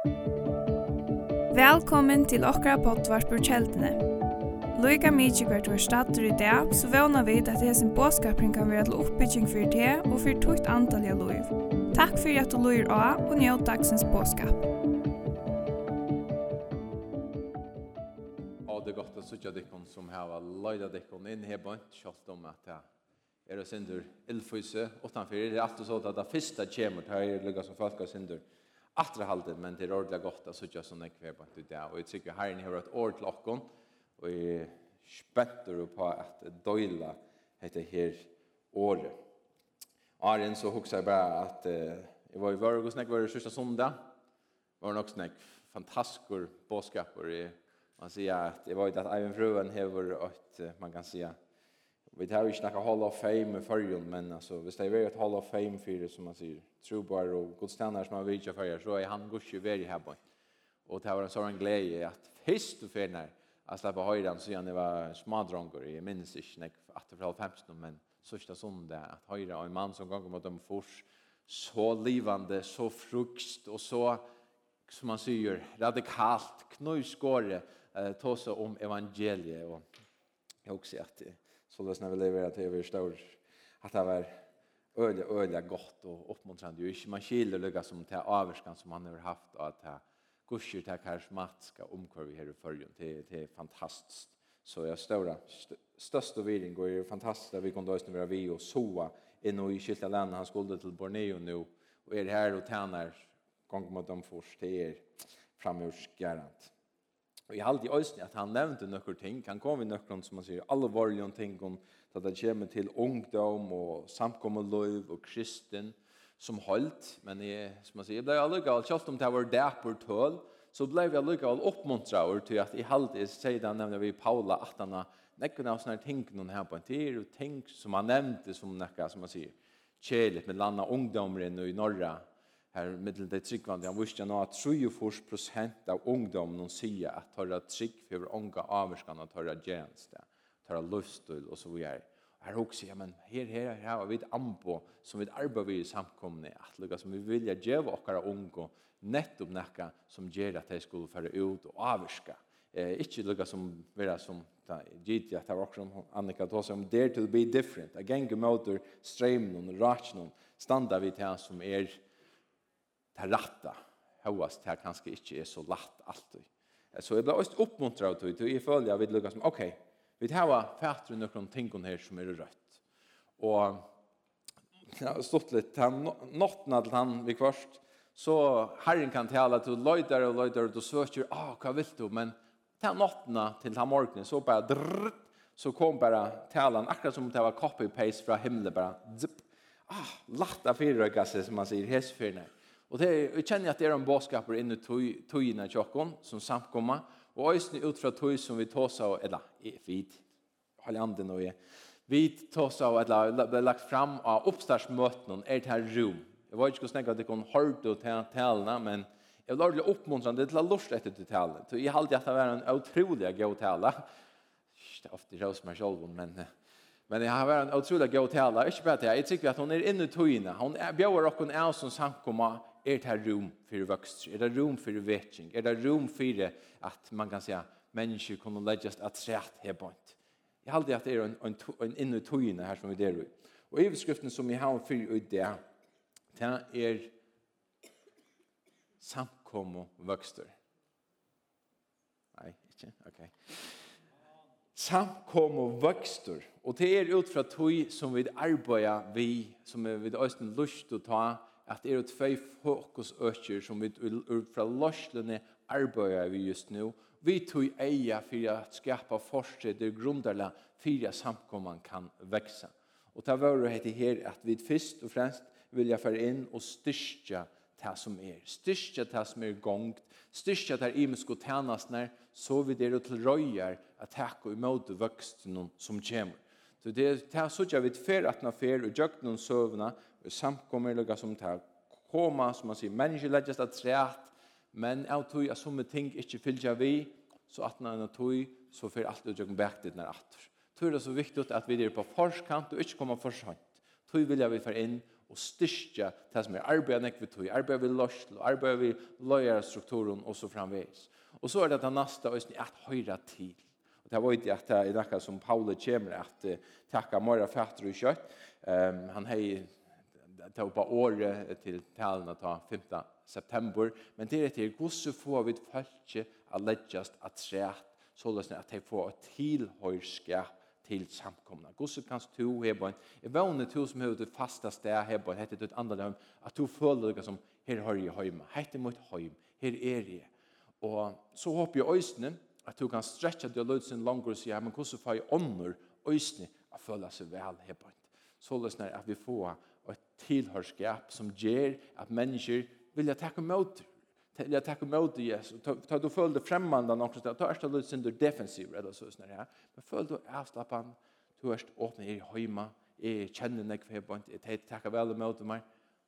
Velkommen til okra potvart på kjeldene. Loika mykje hvert var stater i dag, så vana vi at det hesen båskapring kan være til oppbygging for det og for tukt antall av loiv. Takk for at du loir av og njød dagsens båskap. Ja, det er godt å sitte dikkon som har løyda dikkon inn her på en kjallt om at jeg er sindur illfyse utenfor. Det er alltid så at det fyrsta kjemur, det er lukka som folk er sindur atrehaldet, men det er ordentlig godt å sitte sånn en kveld på det. Og jeg tykker herren har et ord til åkken, og jeg spenter på at døyla heter her året. Arjen så husker jeg bare at eh, jeg var i Vørg og snakk var det sørste sondag. Det var nok snakk fantastiske bådskaper. Man sier at jeg var i det at Eivind Fruen hever at man kan sier Vi tar ju snacka Hall of Fame i förrjun, men alltså, hvis det är ett Hall of Fame för det som man säger, trobar och godstjärnare som har vidtja förrjär, så är han ju veri här på. Och det var en sån glädje att först och förrjär, att släppa höjden så jag var smadrångor, i minns inte när det var 15 men sista söndag att höra och en man som gånger mot dem fors, så livande, så frukt och så som man säger, radikalt, knöjskåre, eh, ta om evangeliet och jag också att det så när vi lever att det er stor at det var öliga öliga gott och uppmuntrande ju inte man skiler lugga som till avskan som man har haft att att det gusher til karismatiska omkvar vi här i fyrjun. Det, det fantastiskt fantastisk. Så jag større, største viring går ju fantastiskt att vi kunne døysne vara vi och soa inn og i skilta länder Han skulle till Borneo nu och är här och tæner gång mot dem först Det er framgjørsgarant. Og jeg halte i øyne at han nevnte noen ting. Han kom i noen som man sier alvorlige ting om at det kommer til ungdom og samkommeløyv og kristen som holdt. Men jeg, som man sier, jeg ble allikevel, selv om det var dæper tøl, så ble jeg allikevel oppmuntret over til at jeg halte, jeg sier det nevnte vi Paula, at han har nekken av sånne ting noen her på en tid, og ting som han nevnte som noe, som man sier, kjelet med landa ungdommer i Norra, her middel det tryggvande, han visste nå at 34% av ungdomen sier at tørre trygg for unga avvarskan og tørre tjeneste, tørre løftstil og så videre. Her også, ja, men her, her, her har vi et anbo som vi arbeider vi i samkomne, at lukka som vi vilja djeva okkara unga, nettopp nekka som gjer at de skulle fære ut og avvarska. Eh, ikke lukka som vera som gitt at det var också Annika tog seg om dare to be different. a gänger mot ur strömnen och. Standa vi til som er, det ratta, høyast, det kanskje ikke er så lätt alltid. Så jeg ble også oppmuntret av det, og jeg føler jeg vil lukke som, ok, vi har fætre noen ting her som er rødt. Og jeg har stått litt, han nåttene til han vi kvart, så herren kan tale til løyder og løyder, og du søker, ah, hva vil du? Men til nåttene til han morgenen, så bare drrrt, så kom bara talan akkurat som det var copy paste från himlen bara zip ah latta fyrröka sig som man säger hästfyrna Og det er, vi kjenner at det er en bådskaper inne i tøyene tjokken som samkommer, og øyne ut fra tøy som vi tåsa, eller vid, hold andre nå jeg, vi tåsa, eller ble lagt fram av oppstartsmøtene, er det her rom. Jeg var ikke hvordan at jeg kunne høre til talene, men jeg vil ordentlig oppmuntre det til å lort etter til talene. Så jeg halte at det var en utrolig god tale. Det er ofte rås meg selv, men... Men jeg har vært en utrolig god tale. Ikke bare det, jeg tykker at hun er inne i tøyene. Hun bjør dere av som samkommer er det her rom for vokst, er det rom for vetting, er det rom for at man kan si at mennesker kunne legges at træt her bort. Jeg halte at det er en, en, en inne tøyene her som vi der ut. Og overskriften som vi har for i det, det er samkom og vøkster. Nei, ikke? Ok. Samkom og vokster. Og det er ut fra tøy som vi arbeider vi, som vi har lyst til å ta, at det er tvei fokusøkker som vi ut fra løslene arbeider vi just nå. Vi tog eia for å skapa forskjell der grunderla for at samkomman kan veksa. Og det var det her at vi først og fremst vilja fære inn og styrke det som er. Styrke det som er gongt, Styrke det imensk og tænastner, så vi det er til røyer at takk og imot vøksten som kommer. Så det er det så ikke vi fer at når fer og gjør noen søvnene, og samkommer lukka som det koma, som man sier, mennesker legges av træt, men av tog at som ting ikke fyller vi, så at når en tog, så fer alt og gjør til den atter. Tror det er så viktig at vi er på forskant og ikke kommer forskant. Tog jeg vi fer inn og styrke det som er arbeidet nekve tog, arbeidet vi løsl, arbeidet vi løyere strukturen og så framveis. Og så er det det neste, at høyre til Det var inte att det är något som Paulus kommer att tacka många fatter och kött. Um, han har ju tagit på året till talen att ta 5 september. Men det är till gosse får vi fölke att läggas att trätt så lösning att de får ett tillhörskap til samkomna. Gosse kan stå här på en. Jag vågnar to som hur det fastaste sted här på en. Hette ett andre hem. Att du føler dig som her har jeg hjemme, Hette mot hem. her er jeg. Og så håper jeg ösnen at du kan stretcha det lød sin langer og sier, men hvordan får jeg ånder øsne å føle seg vel her på en? Så løsner at vi får et tilhørskap som gjør at mennesker vilja takke mot vilja takke mot Jesus. Ta du føler det fremmande noen sted, ta erst lød sin defensiv, eller så løsner jeg. Men føler du avslappan, du erst åpne i høyma, jeg kjenner nek for hebant, jeg takker vel mot meg.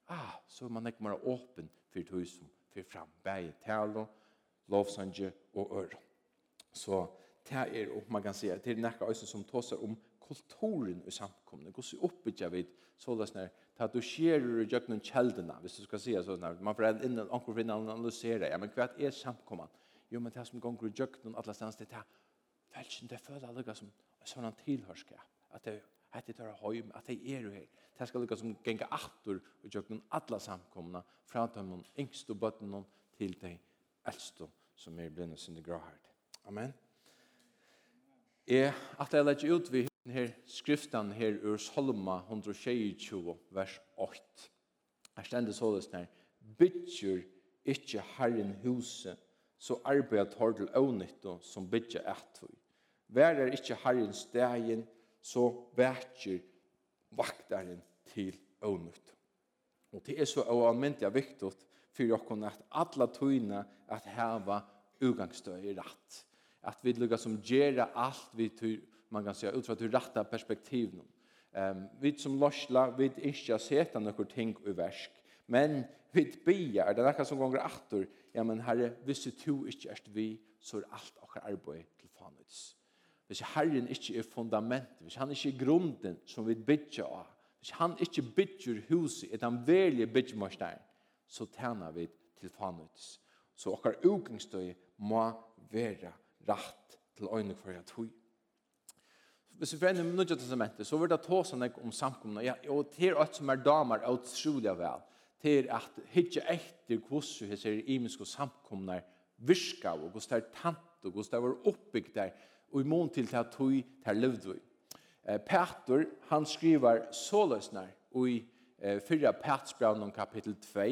Ah, så man ikke mer åpen for det som fyrir fram, bæg talo, lovsanje og øron. Så det er, og man kan si, det er nekka som tåser om kulturen i samkomne. Hvordan oppbyggja vi så det sånn at du skjer i jøkken kjeldene, hvis du skal si det sånn, man får en innan anker for innan analysere, ja, men hva er samkomman? Jo, men det som gonger i jøkken og alle stedene, det er velsen, det føler jeg som sånn tilhørskap, at det at det tar høym, at det er jo her. Det skal lukke som genga aftur i jøkken alle samkomna, fra de yngste bøttene til de eldste som er blinde sin gråhært. Amen. Jeg, at jeg legger ut vi her skriften her ur Salma 122, vers 8. Her stender så det her. Bytjer ikke Herren huset, så arbeider tar til ånytto som bytjer etter. Vær er ikke Herren stegen, så vætjer vaktaren til ånytto. Og det er så avmyndelig viktig for dere at alle tøyene at heva utgangsstøy i rett att vi lukkar som gjerra allt vi tur man kan säga utifrån det rätta perspektivet. Ehm um, vi som lossla vi inte seta några ting i versk, Men vi bejar det där som gånger åter. Ja men herre, visst du inte är vi så är allt och arbete till fanuts. Hvis Herren ikke er fundament, hvis han ikke er grunden som vi bygger av, hvis han ikke bygger huset, et han velger byggermorstein, så tjener vi til fanuts. Så okkar utgangsstøy må være rett til øynene for jeg tog. Hvis vi forener med Nødja Testamentet, så vil det ta sånn om samkomna, ja, og til alt som er damer er utrolig vel, til at hitje etter hvordan vi ser imenske samkomna virka, og hvordan det er tant, og hvordan det var oppbygd der, og i mån til at tog til levdvig. Petor, han skriver såløsner, og i 4 Petsbrevn om kapitel 2,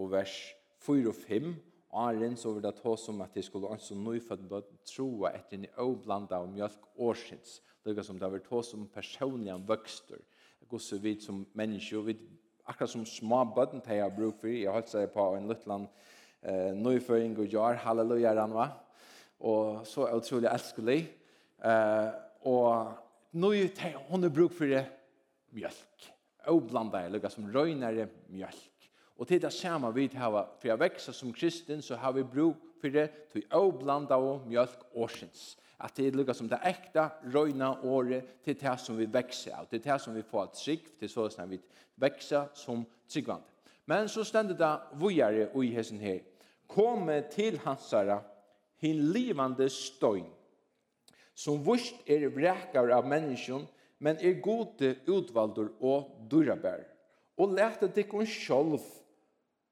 og vers 4 og 5, Aren så vil det ta som at de skulle ønske nøyfødt blod troa etter en avblanda av mjölk årsins. Lika som det var ta som personliga vøkster. så vidt som menneske og vid akkurat som små bøtten til jeg bruk for. Jeg holdt seg på en luttland eh, nøyføring og jar. Halleluja, Ranva. Og så utrolig elskelig. Eh, og nøy til hun er bruk for mjölk. Avblanda, lika som røynere mjölk. Og til det samme vi har, for jeg vekser som kristen, så har vi bruk for det til å blande av mjølk. At det er som det ekte, røyna året til det som vi vekser av, til det som vi får trygg, til så som vi vekser som tryggvande. Men så stender det vujere og i hessen her. Komme til hansara, hin livande støyn, som vurst er vrekar av menneskjon, men er gode utvaldur og durabær. Og lete dikken sjolv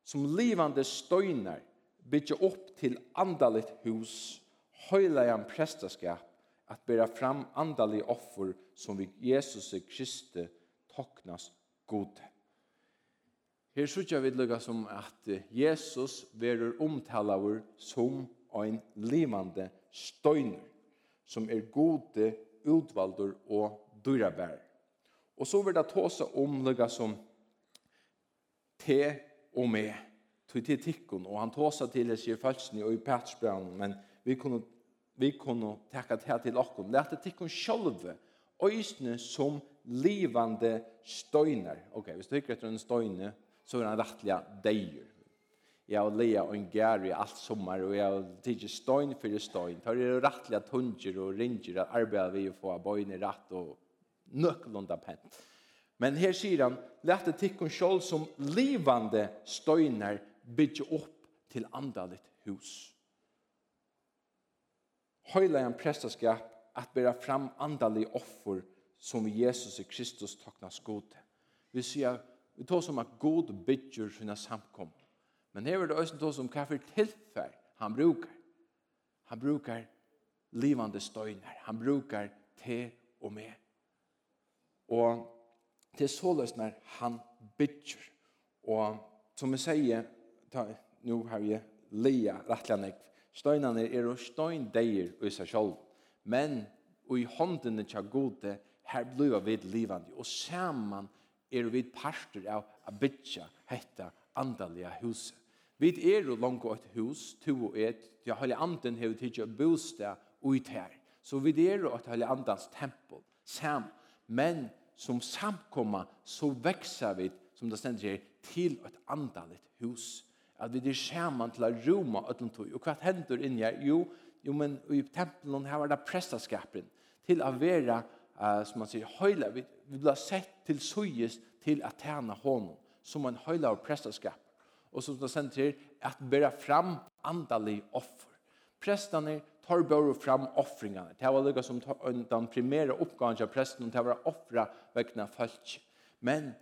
som livande støyner bytja opp til andaligt hus, høyleian prestaskap, at bæra fram andalig offer som vi Jesus Kristi toknas gode. Her sykja vi lukka som at Jesus verur omtalaver som ein livande støyner, som er gode utvaldur og dyrabær. Og så vil det tåse om lukka som te og med tog til tikkun, og han tåsa til det sier falsni og i pertsbrann, men vi kunne, vi kunne takka det til okkur. Lært det tikkun sjolve, øysne som livande støyner. Ok, hvis du ikke etter en støyne, så er han rettelig deir. Jeg har leia og en gær i alt sommer, og jeg har tidsi støyn for støyn. Da er rettelig tunger og ringer at arbeidet vi får bøyne rett og nøkkelunda pent. Men her sier han, lette tikkun sjål som livande støyner bygge opp til andalit hus. Høyla en prestaskap at bera fram andalig offer som Jesus i Kristus takna god. Vi sier, vi tar som at god bygger sina samkom. Men her er det også som hva for tilfær han brukar. Han brukar livande støyner. Han brukar te og med. Og til såleis når han bygger. Og som jeg sier, ta, nu har jeg leia rettelig nek. Støynene er og støyndeir i seg selv. Men og i håndene til gode, her blir vi livande. Og saman er vi parter av a bygja hetta andalige huset. Vi er jo langt et hus, to og et, til å holde anden har vi tidsi å bostad ut her. Så vi er jo et holde andans tempel, sam. Men som samkomma så växer vi som det stender här till ett andaligt hus. At vi er skjermen til å roma ötlund tog. Och vad händer in här? Jo, jo men i tempelen her var det prestaskapen till å være, uh, som man säger høyla. Vi, vi blir sett till sujes till att tjene honom som en høyla av prestaskap. Och som det ständer här att bära fram andalig offer. Prestene tar bare fram offringene. Det var lukket som den primære oppgaven av presten, det var offra vekkene folk. Men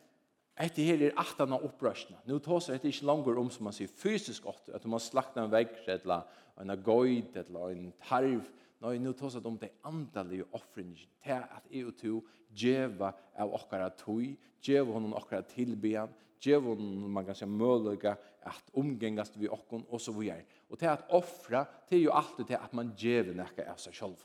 etter her er at han har opprørsene. Nå tas det ikke langer om, som man sier, fysisk åtte, at man slakter en vekk, eller en gøyd, eller en tarv. Nei, nå tas det om det andalige offringen, er at jeg og to djeva av okkara tog, djeva honom okkara tilbyen, djeva honom, man kan si, mølige att omgängas vi och och så vidare. Och till att offra till ju alltid det att man ger näka av sig själv.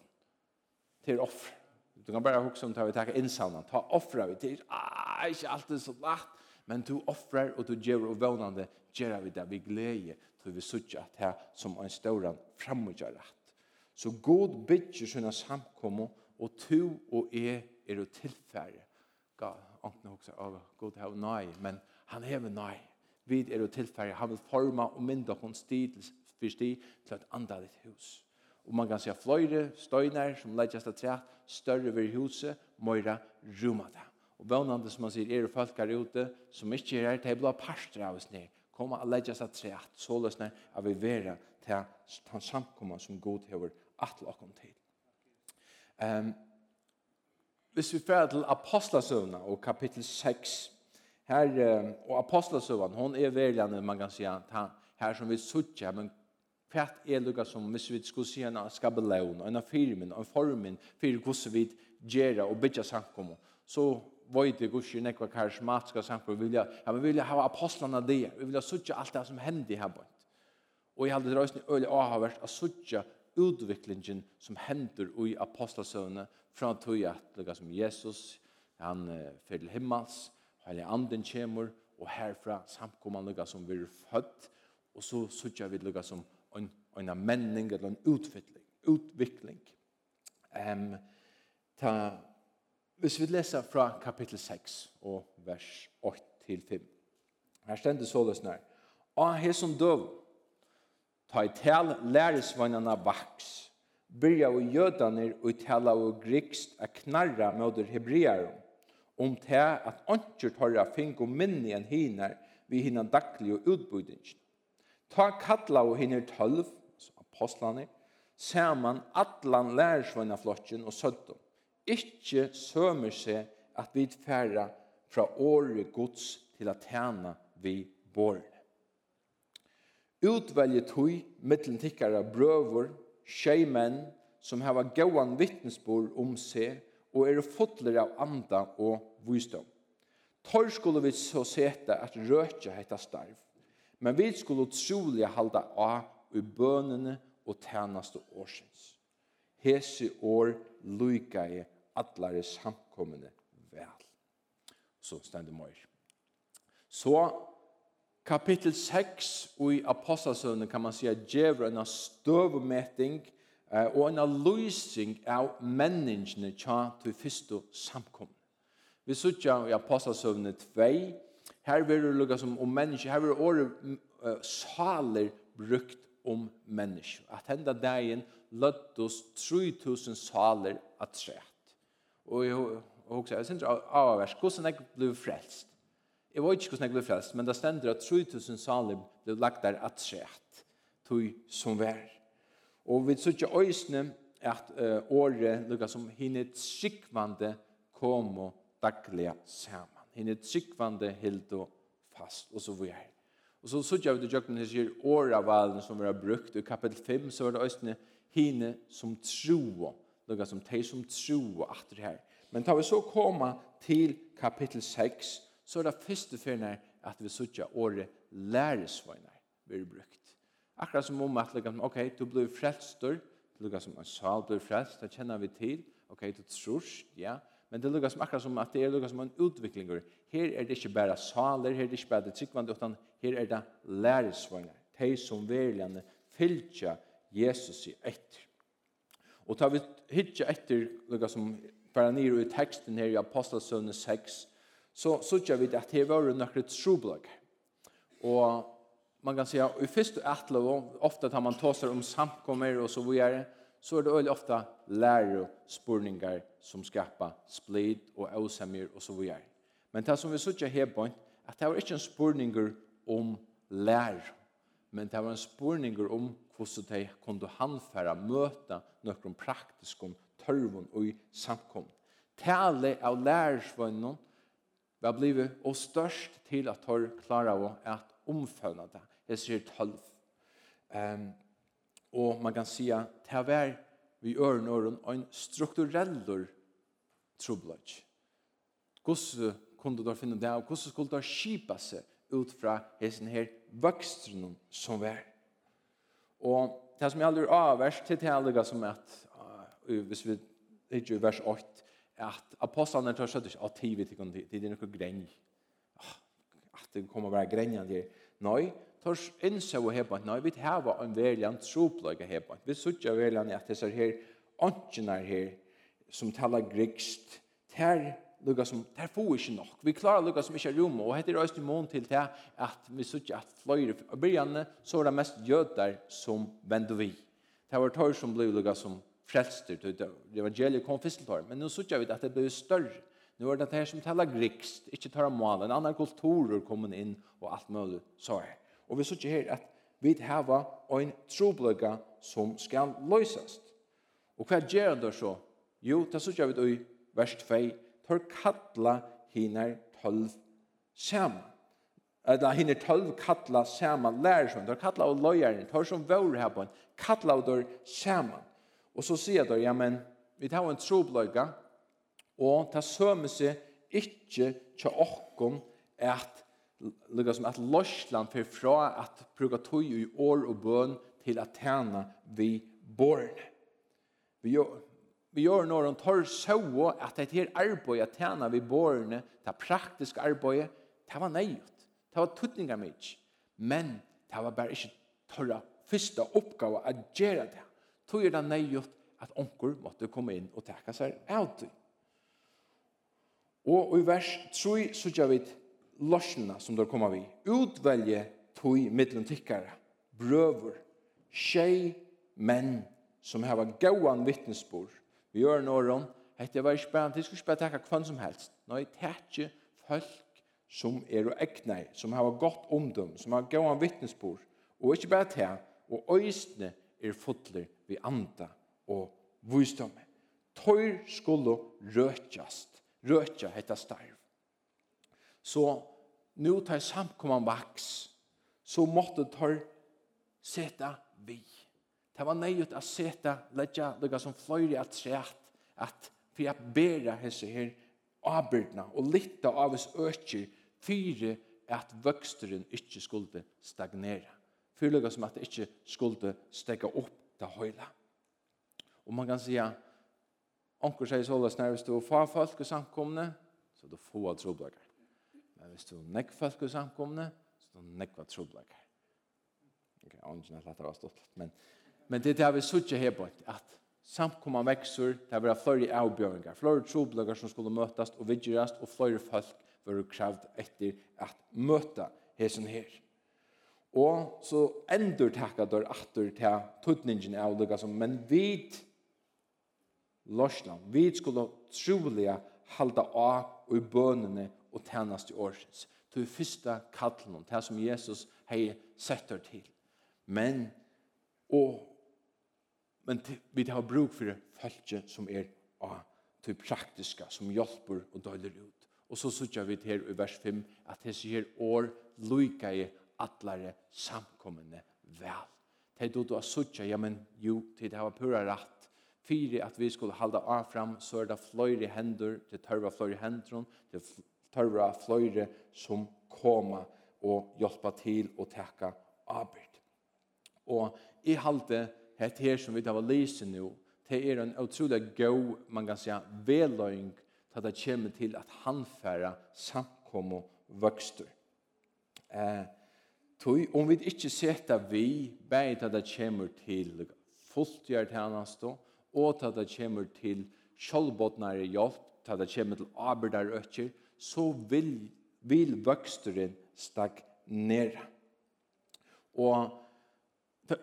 Till offra. Du kan bara huxa om att vi tar insamlan. Ta offra vi till. Ah, inte alltid så lätt. Men du offrar och du ger och vånande ger vi det vi glädje. För vi suttar att här som en stor framgör rätt. Så god bygger sina samkomma og to og är er jo tilfære. Ga, anten også av god hava nøy, men han hever nej vi er jo tilfærdig, han vil forma og mynda hun sti for fyrsti til et andalit hus. Og man kan se fløyre, støyner som leidjast av træt, større ved huset, møyre rumma det. Og vannande som man sier, er folk her ute, som ikke er her, det er blå parster av oss ned, koma og leidjast av træt, så løsne av vi vera til han samkomma som god hever atle okkom til. Um, hvis vi fører til Apostlasøvna og kapittel 6, Her, og apostelsøvann, hon er verlande, man kan säga, han, her som vi suttja, men fært er lukka som, hvis vi skulle si en skabelaun, en firmen, en formen, fyrir hvordan vi gjerra og bytja samkommer, så vojte gusje nekva karismatiska samkommer, vi vilja, ja, vi vilja hava apostlarna det, vi vilja suttja allt det som hendi her bort. Og jeg halde det røysni øyla avhavert a suttja utviklingen som hender i apostelsøvne fra tog at, lukka som Jesus, han fyrir himmels, Heilig anden kjemur, og herfra samkommer lukka som vi er født, og så sutja vi lukka som en, en menning eller en utvikling. utvikling. Um, ta, hvis vi leser fra kapittel 6 og vers 8-5, her stender så det snart, «Og he som døv, ta i tal læresvannene vaks, byrja og jødaner og tala og grikst a knarra møter hebrearum, om det at åndsjørt har jeg fink og minne enn hinar vi hinna daglig og utbudingen. Ta kattla og hinner tølv, apostlane, saman atlan lærersvøyna flotjen og søttum. Ikkje sømer seg at vi færa fra åre gods til at tjena vi bor. Utvelje tøy mittlen tikkara brøver, tjej som hava gåan vittnesbord om seg og er fotler av anda og visdom. Tor skulle vi så sete at røtja heita starv, men vi skulle trolig halda av i bønene og tænaste årsins. Hese år lyka i atlare samkommende vel. Så stender møyr. Så kapittel 6 og i apostelsøvnen kan man si at djevren støvmeting og og en løsning av menneskene tja til første samkomne. Vi sutja i Apostelsøvne 2, her vil det lukka som om menneske, her vil året uh, saler brukt om menneske. At henda dagen løttos 3000 saler at træt. Og jeg husker, jeg synes avvers, hvordan jeg ble frelst? Jeg vet ikke hvordan jeg ble frelst, men det stender at 3000 saler ble lagt der at træt, tog som vær. Og vi sykje øysene at uh, året lukka som hinne tryggvande kom og daglige saman. Hinne tryggvande hild og fast, og så vi er. Og så sykje vi til jøkken her sier åravalen som vi har brukt, i kapitel 5 så var det øysene hinne som troa, lukka som teg som troa atter her. Men tar vi så koma til kapitel 6, så er det første fyrne at vi sykje året læresvøyner vi har brukt. Akkurat som om at, liksom, ok, du blir frelstor, det lukkar som en sal blir frelst, det kjenner vi til, ok, du trus, ja, men det lukkar som akkurat som at det er lukkar som en utvikling, Her er det ikke bare saler, her er det ikke bare det tryggvande, utan her er det læresvagnar, de som verilande fylltja Jesus i etter. Og tar vi hitja etter, lukkar som bare nir i teksten her i Apostelsønne 6, så sutja vi at her var nokre troblager. Og man kan säga i första attlov ofta tar man tåsar om samkommer och så vidare så är det öl ofta lärospurningar som skapar split och osamir och så vidare. Men det som vi såg här på att det var inte en spurningar om lär men det var en spurningar om hur de kunde handfära möta några praktiska törvon och i samkom. Tale av lärsvönnen var blivit och störst till att ta klara av att omfavna det. Jeg sier tolv. Um, og man kan säga det var vi øren øren en strukturell trobladj. Hvordan kunne du finne det, og hvordan skulle du skipa seg ut fra hessen her vøkstrene som var. Og det som jeg aldri avverst til det allega som at, uh, hvis vi ikke i vers 8, at apostlene tar seg seg av tid til det er noe grenj. At det kommer å være grenjende her. Nei, tors innså og heba, nei, vi heva en veljan tropløyga heba. Vi sutja veljan at disse her åndsjenar her som talar grikst, ter lukka som, ter få ikke nok. Vi klarar lukka som ikke er rom, og heter røyst i mån til det at vi sutja at fløyre, og byrjanne så er det mest jødar som vendo vi. Det var tar som blei lukka som frelster, til evangeliet kom fyrst men nå sutja vi at det blei større. Nu er det her som taler grikst, ikke tar mål, en annan kulturer kommet inn og alt mulig så er Og vi sier her at vi har en trobløyga som skal løsast. Og hva gjør det så? Jo, det sier vi i vers 2, tar kattla hinar tolv saman. Eller hinner tolv kattla saman lærersvann, tar kattla og løyeren, tar som vore her på en, kattla og dør saman. Og så sier det, ja, men vi tar en trobløyga, og ta sømme seg ikkje tja okkom at lukka som at Lorsland fer fra at bruka tøy i år og bøn til at tjena vi born. Vi gjør, vi gjør når han tar så at det her arbeid at tjena vi born, det praktiske arbeidet, det var nøyot. Det var tuttninga mykje. Men det var bare ikke tørra fyrsta oppgave at gjøre det. Tog er det nøyot at onkur måtte komme inn og teka seg av det. Og i vers 3 sørger vi lorsene som der kommer vi. Utvelge tog middelen tikkere, brøver, tjej, menn, som har gåan vittnesbord. Vi gjør noen, hette var ikke bare, de skulle ikke bare takke hvem som helst. Nå Nei, takke folk som er og ekne, som hava godt omdom, som har gåan vittnesbord. Og ikke bare til, og øysene er fotler vi anda og visdomme. Tøyr skulle røtjast røtja hetta starv. Så nu tar samkomman vaks, så måtte tar seta vi. Det var nøyut å seta, letja, lukka som fløyri at sett, at for at bera hese her avbyrdna og litta av oss økir fyre at vøksteren ikkje skulle stagnera. Fyrlugga som at det ikkje skulle stegga opp til høyla. Og man kan sige, Onkur sier så løs når hvis du får folk i samkomne, så du får troblager. Men hvis du nekk folk i samkomne, så du nekk var troblager. Ok, ånden er lett av stått, men, men det er det vi suttet her på, at samkomne vekser, det er flere avbjøringer, flere troblager som skulle møtes og vidgjøres, og flere folk var kravd etter at møte hesen her. Og så endur takka dør atter til tøtningen av lukka som, men vi lorsna. Vi skulle troliga halda av i bønene og tjenest i årsins. Det er første kallen, det som Jesus har sett her til. Men, og, men vi har bruk for følge som er av det praktiska, som hjelper og døyler ut. Og så sier vi her i vers 5 at det sier år lykker i atlare samkommende vel. Det er då du har sier, ja men jo, det har pura rett fyrir at vi skulle halda avfram, så er det fløyre hendur, det tørva fløyre hender det tørva fløyre som koma og hjelpa til og teka arbeid. Og i halte het her som vi tar lise nu, det er en utrolig god, man kan säga, veløyng til det kommer til at han færa samkom og vøkster. Eh, tog, om vi ikke setter vi, bare til det kommer til fulltgjørt hennast og og til det kommer til kjølbåtnare hjelp, til det kommer til arbeidar økker, så vil, vil vøksteren stagnere. Og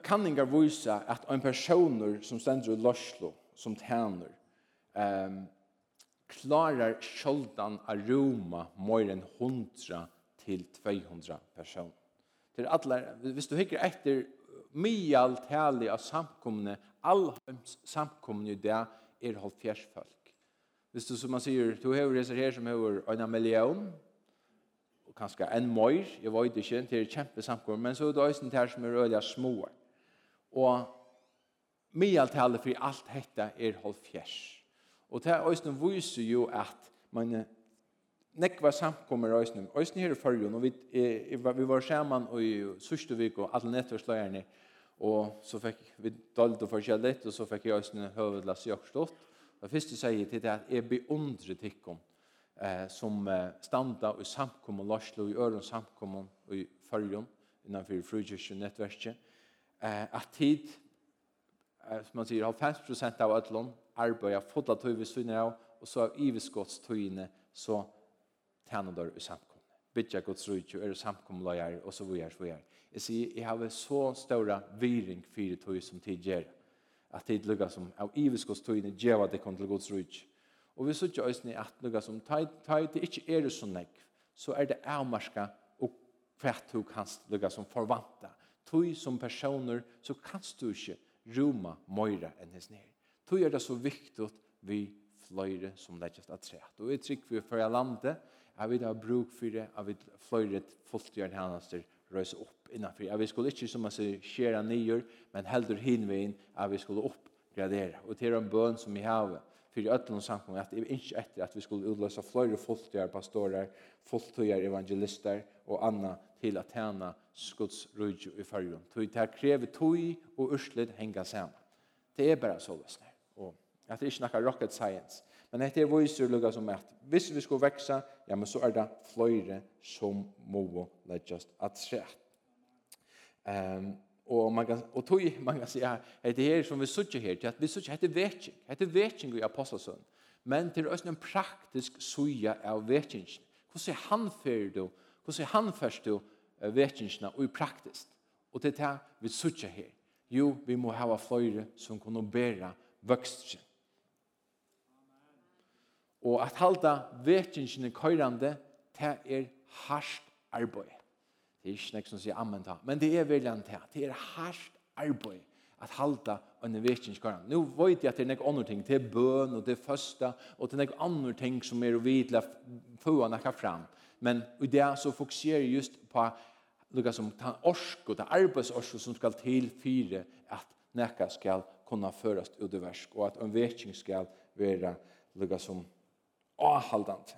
kanningar visa at en personer som stender i Loslo, som tæner, um, klarar sjöldan a roma mer enn 100 til 200 personer. Det er atler, hvis du hikker etter mial tali av samkomne allheims samkomne i det er halvfjers folk. Hvis du som man sier, du har reser her som har en million, og kanskje en møyr, jeg vet ikke, det er kjempe samkomne, men så er det også her som er øyelig små. Og mialtallet for alt dette er halvfjers. Og det er også viser jo at man nekva samkommer øysnum. Øysnum her i fyrjun, og vi, vi var saman i sørste vik og alle nettversløyerne, Og så fikk vi dalt og forskjellig, og så fikk jeg også høvedlass i Jørstått. Det første sier til det at jeg beundrer tikkum eh, som eh, standa i samkommun Larslo, i Øren samkommun i Følgen, innanfor Frugyrkjønettverket, eh, at tid, eh, som man sier, 50% av ætlån arbeider fodla tøy vi sunner av, og så av iveskottstøyene så tjener der i samkommun. Bytja gods rujtjø, er samkommun lager, og så vujer, så vujer. Jeg sier, jeg har så større viring for tog som tid gjør. At tid lukker som av iveskostøyene gjør at det kommer til Guds rydg. Og vi sier ikke øyne at lukker som tid det ikke er så nekv, så er det avmarska og hvert tog hans lukker som forvanta. Tog som personer så kan du ikke roma møyre enn hans nere. Tog er det så viktig vi fløyre som legges av tre. Og vi trykker vi for jeg landet, jeg vil ha bruk for det, jeg vil fløyre fulltgjørende hennes røysa opp innanfyr. At vi skulle ikke, som man sier, skjere nyer, men heldur hinvein, at vi skulle oppgradere. Og til en bøn som vi har fyrir öllum samkommet, at vi ikke etter at vi skulle utløse flere fulltøyar pastorer, fulltøyar evangelister og anna til at tjene skuds rujju i fargen. Tøy det krever tøy og urslet henga sammen. Det er bare så løsner. Og at det er ikke noe rocket science. Men dette er viser lukka som at hvis vi skulle vekse, ja, men så er det flere som må legges at sett. Um, og man kan, og tog, man kan si, ja, det her som vi sutja her, til at vi sutja, hette vetjeng, hette vetjeng i apostelsøn, men til òsne en praktisk suja av vetjeng. Hvordan han fyrir du, hvordan han først du vetjengna og i praktisk? Og til det vi sutja her. Jo, vi må hava fløyre som kunne bæra vøkstjen. Og at halda vekingene køyrande, det er harsht arbeid. Det er ikke nek som sier amen ta, men det er veljan ta. Det er harsht arbeid at halda en vekings køyrande. Nå vet jeg at det er nek andre ting, det er bøn og det er føsta, og det er nek andre ting som er å vidla få nekka fram. Men i det så fokuserer jeg just på lukka som ta orsk og ta arbeidsorsk som skal til fire at nekka skal kunna førast ut i versk, og at en veking skal være lukka som avhaldande.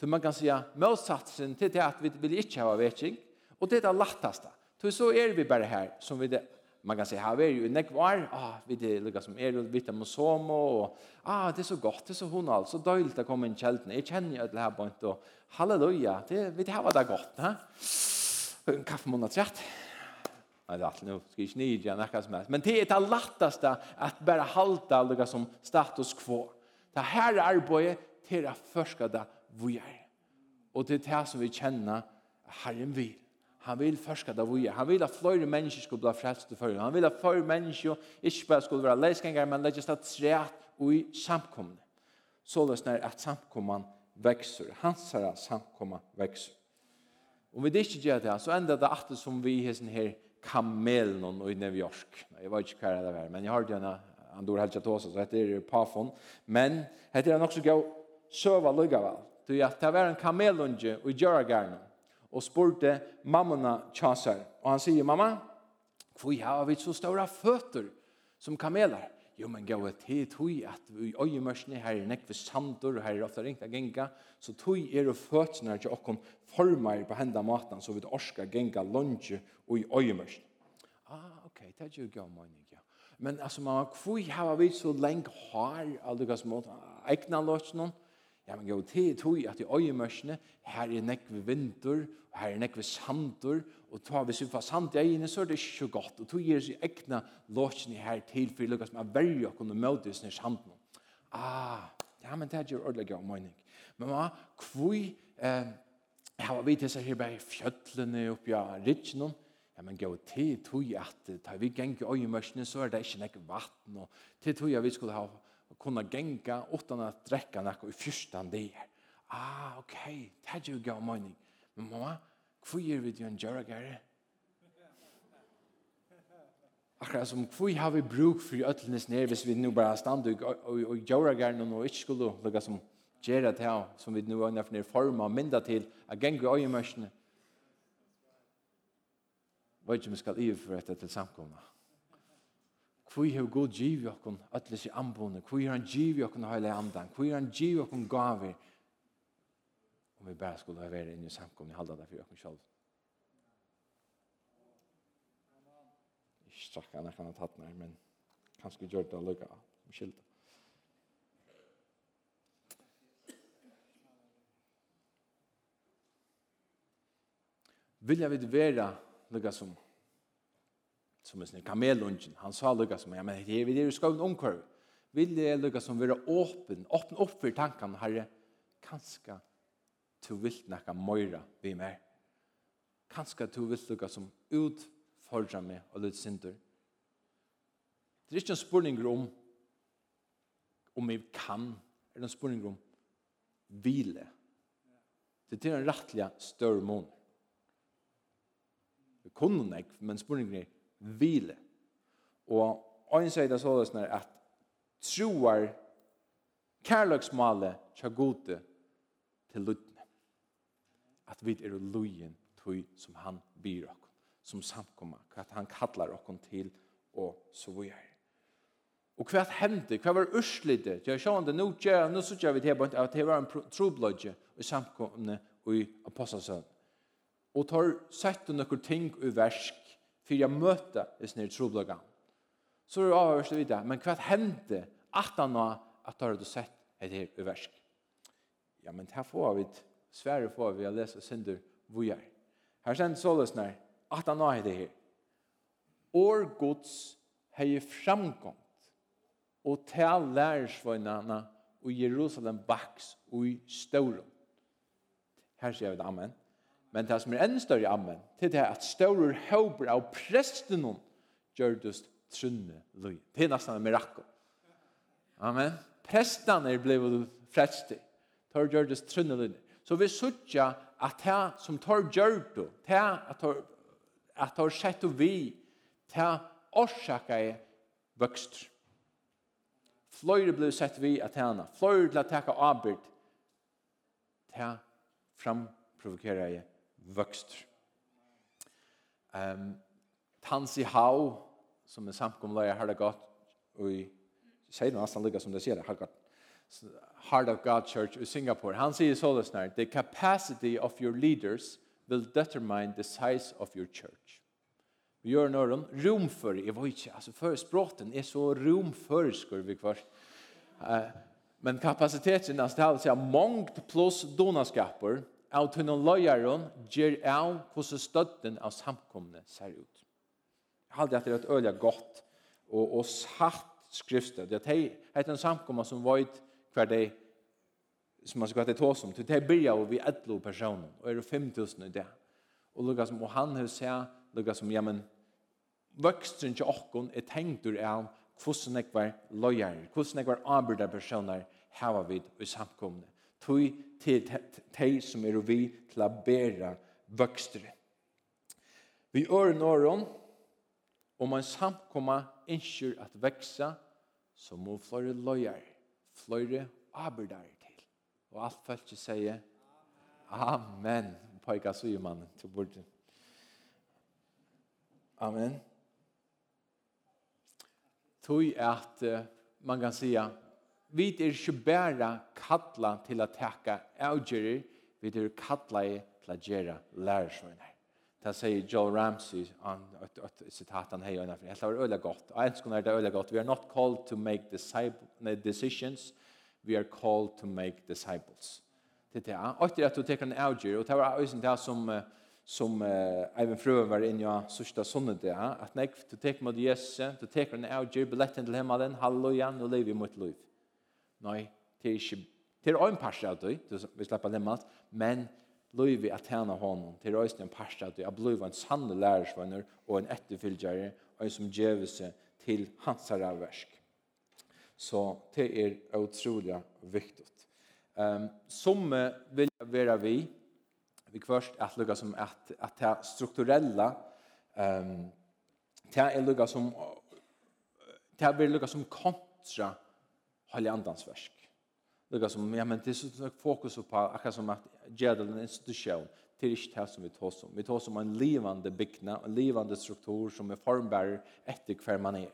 Så man kan säga motsatsen till det att vi vill inte ha vetting och det är det lättaste. Så så är vi bara här som vi det man kan säga här är ju nek var ah vi det lukar som är det vita mosom och ah det är så gott det är så hon alltså dåligt att komma in kälten. Jag känner ju att det här på inte halleluja. Det vi det här var det gott, va? En kaffemånad rätt. Nej, det är allt nu. Ska inte ni gärna näka som helst. Men det är det lättaste att bara halta lukar som status quo. Det här arbetet til å forske det vi er. Og det er det som vi kjenner Herren vil. Han vil forska det vi er. Han vil at flere mennesker skulle bli frelst til førre. Han vil at flere mennesker ikke bare skulle være leisganger, men legges det trett og i samkomne. Så løsner at samkommene vekser. Hans herre samkommene vekser. Om vi ikke gjør det, så ender det at som vi hesten her kamelen i New York. Jeg vet ikke hva det er, men jeg har det en andor helt til oss, så heter det Pafon. Men heter det nok så gøy søva lykkevel. Du ja, det var en kamelunge i Gjøragerne og spurte mammona tjasar. Og han sier, mamma, hvor har vi så stora føtter som kameler? Jo, men gav et tid tog at vi i øyemørsene her er nekve sandor, og her er ofte ringt av genga, så tog er og føttene til okken former på henda maten, så vi orska genga lunge og i øyemørsene. Ah, ok, det er jo gav mening, ja. Men altså, mamma, hvor har vi så lenge har, aldri gav smått, egna løsene, Ja, men jo, til er tog at i øyemørsene, her er nekve vinter, her er nekve sandur, og ta vi syfa sand i egene, så er det ikke så godt. Og tog er så egna låsene her til, for lukka som er verre å kunne møte sin sanden. Ah, ja, men det er ordelig gav mening. Men hva, kvui, eh, har vi til seg her bare fjöllene oppi av ridsjonen, Ja, men gå til tog at ta vi geng i øyemørsene, så er det ikke nekve vatten, og til tog at vi skulle ha kunna genga utan att dräcka något i fyrstan det. Ah, okej. Okay. Det är ju gav mening. Men mamma, kvui er vi til en göra gärre? Akkurat som kvui har vi bruk for øtlenes ner hvis vi nu bara stand og gärre nå ikke skulle lukka som gjera til som vi nu har for forma og mynda til a gengu øyemørsene. Vøy ikke vi skal iverføre etter til samkomna. Hvor har god givet okken alle disse anbående? Hvor har han givet okken hele andan? Hvor har han givet okken gaver? Om vi bare skulle ha vært inne i samkomne, halda det for okken selv. Ikke strakk han ikke han har tatt meg, men kanskje gjør det lukka. Skylda. Vilja vi være lukka som som en kamelungen, han sa lukka som, ja, men hei, vi er jo skavn omkvar. Vil det lukka som være åpen, åpen opp for tankene, herre, kanska du vil nekka møyra vi mer. Kanska du vil lukka som utfordra meg og litt synder. Det er ikke en spurning om om vi kan, er en spurning om hvile. Det er en rettelig større mån. Vi kunne ikke, men spurningen er vile. Og ein sier det såles når at troar kærløksmale tja gode til lutne. At vi er lujen tog som han byr okkon, som samkomma, hva han kallar okkon til og så vi er. Og hva hendte, hva var urslite, jeg sjå det nu tja, nu tja vi til at det var en troblodje i samkomne og i apostasøn. Og tar sett noen ting i versk for jeg møter hvis nere troblaga. Så er det avhørst vidt men hva hendte at han har at har du sett et her i versk? Ja, men her får vi svære får vi å lese synder vujar. Her kjenner såles nær at han har det her. År gods hei framgångt og til lærersvøgnene og Jerusalem baks og i Storum. Her sier vi det, amen. Men det som er enn større ammen, til det er at større høyber av presten gjør det trunne løy. Det er nesten en mirakel. Amen. Presten er blevet frelst i. gjør det trunne løy. Så vi sørger at det som tar gjør det at tar at tar sett og vi, det orsaka er vøkster. Fløyre blir sett vi at henne. Fløyre til å teka avbyrd. Det framprovokera jeg vøkster. Um, Tansi Hau, som er samkomleier, har det gått, og i sier nesten lykka som det sier det, har gått, Heart of God Church i Singapore. Han sier så det snart, the capacity of your leaders will determine the size of your church. Vi gjør noe om romfør, jeg vet ikke, altså for språten er så romførskur vi kvar. Uh, men kapasiteten er stedet seg mångt pluss donaskaper, av tunnan løyeren ger av hvordan støtten av samkomne ser ut. Jeg halde at det er et øye godt og, og satt skriftet. Det er en samkomne som vet hver det som man skal ha til tås om. Det er bygget og vi etlo personer og er det 5000 i det. Og lukka som, og han har sett lukka som, ja, men vøkstren til åkken er tenkt ur av hvordan jeg var løyere, hvordan jeg var arbeidere personer hava vid i samkomne tog til de som er vi til å bære vøkstere. Vi ører nåren, om man samkomma innskjer at veksa, så må flere løyer, flere arbeidere til. Og alt følt ikke sier, Amen. Pojka så gjør man til bordet. Amen. Tog at man kan säga vi er ikke bare kattla til å takke avgjører, vi er kattla til å gjøre lærersmønner. Det sier Joel Ramsey, han, et, et et sitat han heier innenfor, det er øyelig godt, og en skulle det øyelig godt, we are not called to make decisions, we are called to make disciples. Det er det, og etter at du teker en avgjør, og det var øyelig det som, som uh, Eivind Frøen var inne i sørste sånne det, at nek, du teker mot Jesus, du teker en avgjør, billetten til himmelen, halleluja, nå lever vi mot liv. Nei, det er ikke Det er en parst av det, vi slipper nemlig alt, men løyvi at tjene honom, til røysen en parst av det, at løyvi en sanne lærersvenner og en etterfylgjere, og en som gjøver seg til hans versk. Så det er utrolig viktig. Um, som vil være vi, vi kvørst at lukka som at, at det strukturella, um, det er lukka som, det er lukka som kontra Heilig Andans versk. Det er som, ja, men det er sånn fokus på akkurat som at gjør en institusjon, til ikke det som vi tar som. Vi tar som en livande bygna, en livande struktur som er formbærer etter hver man er.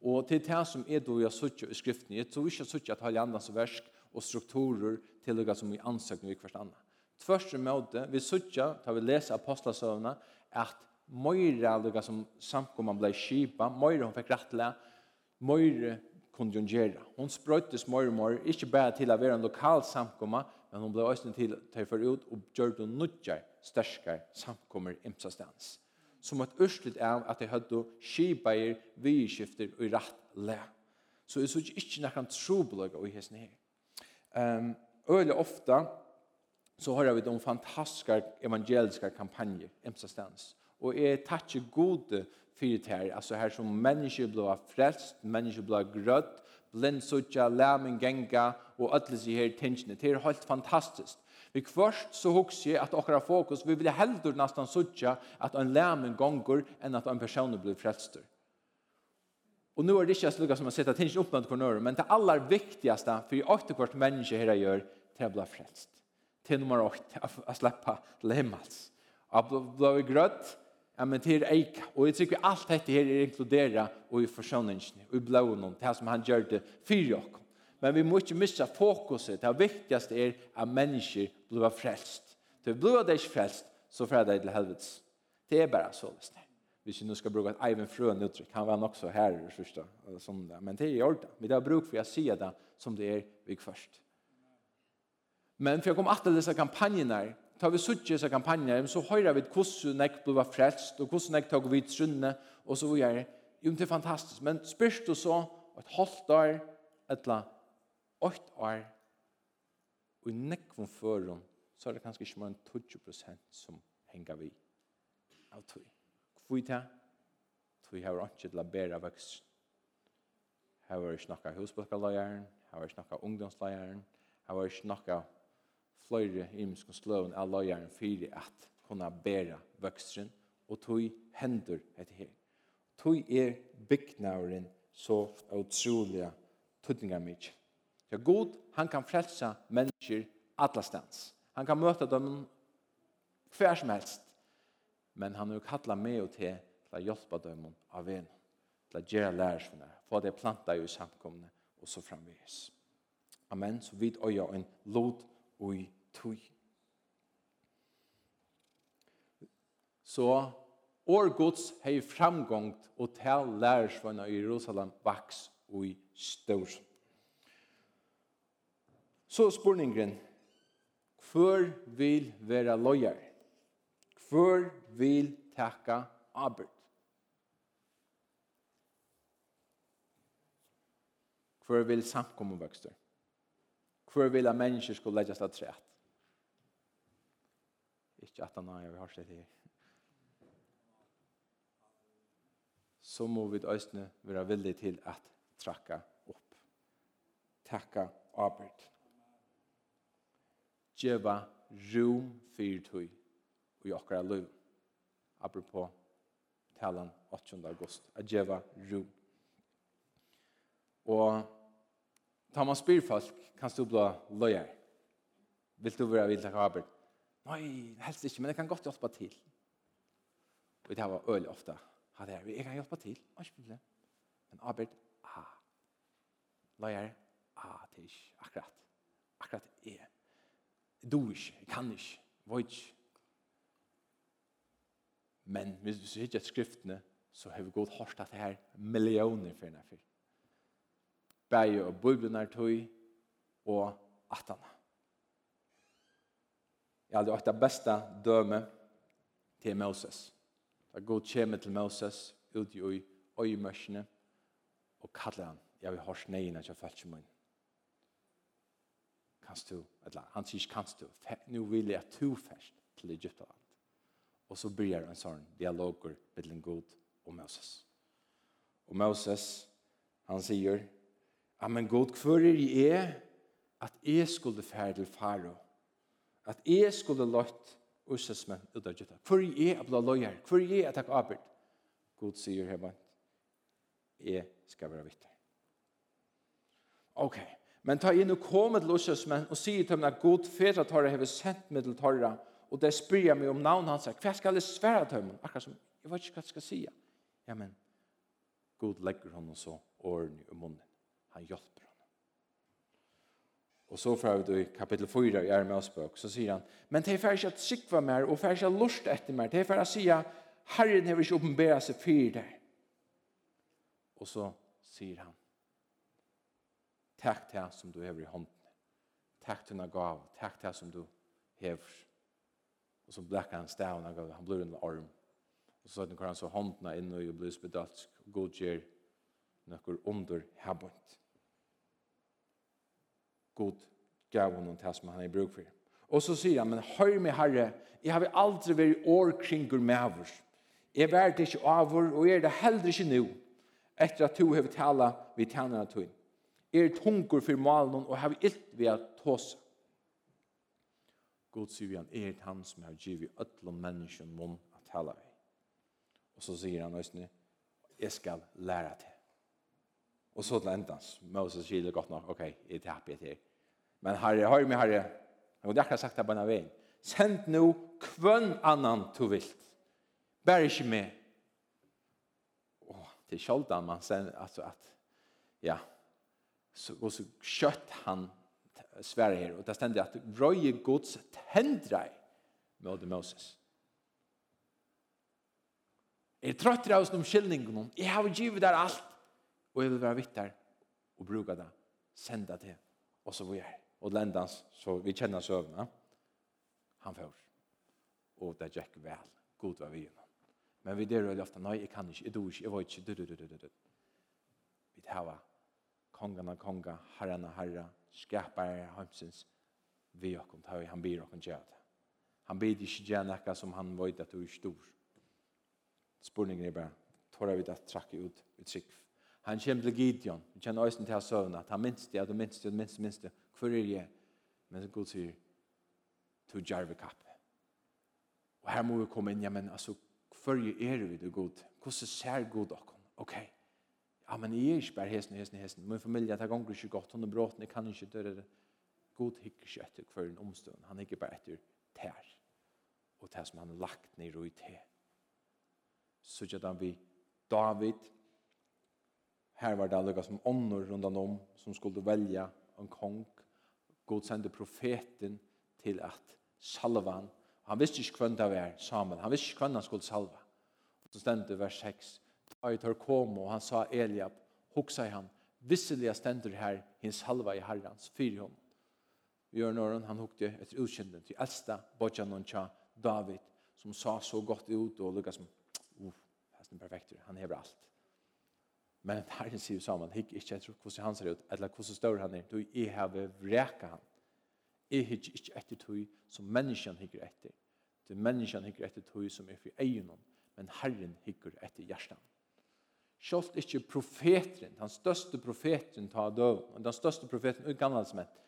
Og til det som er då jeg suttet i skriften, jeg tror ikke jeg at Heilig Andans versk og strukturer til det som vi ansøkner vi hvert annet. Tvørste måte, vi suttet, da vi leser apostlesøvnene, at Moira, det som samkomman blei skipa, Moira hun fikk rettelig, Moira kunde hon göra. Hon spröttes mer och mer, inte bara till att vara en lokal samkomma, men hon blev också till att ta för ut och gjorde det nödja samkommer samkommor imsastans. Som ett örsligt är att de hade skibajer, vidskifter och i rätt lä. Så det såg inte någon trobelaga i hessen här. Um, öle ofta så har vi de fantastiska evangeliska kampanjer imsastans. Och är tack gode fyrir tær, altså her som mennesker blå frelst, mennesker blå grøtt, blindsutja, lamen genga og alle seg her tingene. Det er helt fantastisk. Vi kvørst så hugs jeg at okra fokus, vi vil heldur nesten sutja at en lamen gongur enn at en person blir frelstur. Og nu er det ikke slik som man sette tingene opp med kornøren, men det aller viktigaste for åtte kvart menneske her gjør, det er blå frelst. Til nummer åtte, å slippe til himmels. Å blå grøtt, Ja, men det er eik. Og jeg tykker alt dette her er inkluderet og i forsønningen, og i blånen, det som han gjør det for oss. Men vi må ikke missa fokuset. Det viktigaste er at mennesker blir frelst. Til blir det ikke frelst, så får det til helvetes. Det er bare så visst det. Hvis vi nu skal bruke et Eivind Frøen uttrykk, han var nok så her i første, som det. men det er i orden. Men det er bruk for å si det som det er vi først. Men for jeg kommer til disse kampanjene her, tar vi suttje så kampanjer, så høyrer vi hvordan nek blir frelst, og hvordan nek tar vi trunne, og så gjør det. Jo, det er fantastisk. Men spørst du så et halvt år, eller åtte år, og i nek nekvom føren, så er det kanskje ikke mer enn 20 prosent som henger vi av tog. Hvor er det? Tog har ikke til å bære vokst. Her var ikke noe husbøkkerløyeren, her var ikke noe ungdomsløyeren, her var ikke noe flere imskon sløven av løyeren fyri at kunna bæra vøkstren, og tog hendur etter her. Tog er byggnavren så utrolig tøtninger mye. Ja, god, han kan frelsa mennesker alla stans. Han kan møta dem hver som helst. Men han har kattlet med og til til å hjelpe dem av en, til å gjøre lærersvunne, få det planta i samkomne, og så framvis. Amen, så vid og en lot ui tui. Så år Guds hei framgångt og tal lærersvanna i Jerusalem vaks ui stør. Så spurningen, hver vil være lojar? Hver vil takka arbeid? Hver vil samkomme vokster? Hvor vil at mennesker skulle legge seg trett? Ikke at han har hørt det her. Så må vi østene være villige til at trakka opp. Takka arbeid. Djeva rom fyrtøy og jokkara løy. Apropos talan 8. august. At djeva rum. Og Tar man spyr folk, kan du bli løyer. Vil du være vildt arbeid? Nei, helst ikke, men jeg kan godt hjelpe til. Og det var øl ofte. Ha det her, jeg kan hjelpe til. Og ikke problem. Men arbeid, ah. Løyer, ah, det er ikke akkurat. Akkurat er. Du ikke, jeg kan ikke, jeg vet ikke. Men hvis du ser ikke skriftene, så har vi gått hårst at det her millioner for denne fyrt bæg og bøyblunar tøy og atana. Jeg hadde åtta besta døme til Moses. Da god kjeme til Moses ut i øy, og kallet han, jeg vil hors neina til fælse munn. Kanst du, eller han sier kanst du, nu vil jeg to fæst til Egyptaland. Og så byrjar en sånn dialoger mellom god og Moses. Og Moses, han sier, men god, hvor er jeg at jeg skulle fære til faro? At jeg skulle løtt ussesmenn ut av dette. Hvor er jeg at bli løyer? Hvor er jeg at jeg arbeid? God sier hjemme, jeg skal være vitt. Ok, men ta inn og komme til ussesmenn og sier til meg at god fære tarra har sendt meg til tarra, og det spyr jeg meg om navn hans. Hva skal jeg svære til meg? Akkurat som, jeg vet ikke hva jeg skal si. Ja, men, god legger honom så årene i munnen han hjelper honom. Og så får vi i kapitel 4 i Ermaus så sier han, men det er ferdig at sikva mer, og ferdig at lust etter mer, det er ferdig at sier, Herren har ikke oppenbæra seg for deg. Og så sier han, takk til som du hever i hånden, takk til han gav, takk til som du hever. Og så blekker han stavn, han, gav, han blir en arm. Og så sier han, han så hånden er inne og blir spedalsk, og godgjør noen under hebbent god gav honom det som han er bruk for. Og så sier han, men høy meg herre, jeg har aldri vært år kringur med avur. Jeg vært ikke avur, og jeg er det heller ikke nu, etter at du har tala vid tjernerne tog. Jeg er tungur for malen, og har ilt ved at tåse. God sier han, er det han som har givet ødlom menneskjen munn at tala vi. Og så sier han østene, jeg skal læra til. Og så til endans, Moses sier det godt nok, ok, jeg er happy til Men herre, hør meg herre, og det har sagt det på en vei. send nå kvønn annan du vilt. Bær ikke med. Åh, det er sjoldan man sen, altså at, ja, så, og så kjøtt han sverre her, og det stender at røye gods tendrei med Moses. Jeg trøtter av oss om skillningen. Jeg har givet der alt, og jeg vil være vitt der, og bruke det, sende det, og så vil jeg og lendans, så vi kjenner søvna. Han får. Og det gikk vel. God var vi gjennom. Men vi der veldig ofte, nei, jeg kan ikke, jeg dår ikke, jeg var ikke, du, du, du, du, du. Vi tar kongen av konga, herren av herre, skapar heimsins, vi og kom til, han byr og kom til det. Han byr ikke gjøre noe som han vet at du er stor. Spurningen er bare, tar vi det trakke ut, ut sikv. Han kommer til Gideon, vi kjenner øyne til søvn, at han minst det, at du minst det, minst det, minst det, Hvor er jeg? Men Gud sier, to jarve kapp. Og her må vi komme inn, ja, men altså, hvor er vi det god? Hvordan ser god dere? Ok. Ja, men jeg er ikke bare hesten, hesten, hesten. Min familie, det ganger ikke godt, hun er bråten, jeg kan ikke døre det. God hikker ikke etter hver en omstånd. Han hikker bare etter tær. Og tær som han har lagt ned i te. Så gjør han vi David. Her var det alle som ånder rundt om, som skulle velge en kong. God sendte profeten til at salva han. Han visste ikke hvem det var Samuel. Han visste ikke hvem han skulle salva. Og så stendte vers 6. Da jeg tør kom, og han sa Eliab, hoksa i visselig jeg stender her, hans salva i herrans, fyr hon. Vi gjør når han hokte etter utkjenden til eldsta, bodjanon tja, David, som sa så godt ut, og lukka som, uff, uh, er perfekt, han hever alt. Men Herren sier sammen, hikk ikke etter hvordan han ser ut, eller hvordan større han er, du er her ved vreka han. Jeg hikk ikke etter tog som menneskene hikker etter. Det er menneskene hikker etter tog som er for egen men Herren hikker etter hjertet. Sjålt ikke profeteren, den største profeteren ta døv, og den største profeteren i gamle som gammelsmett,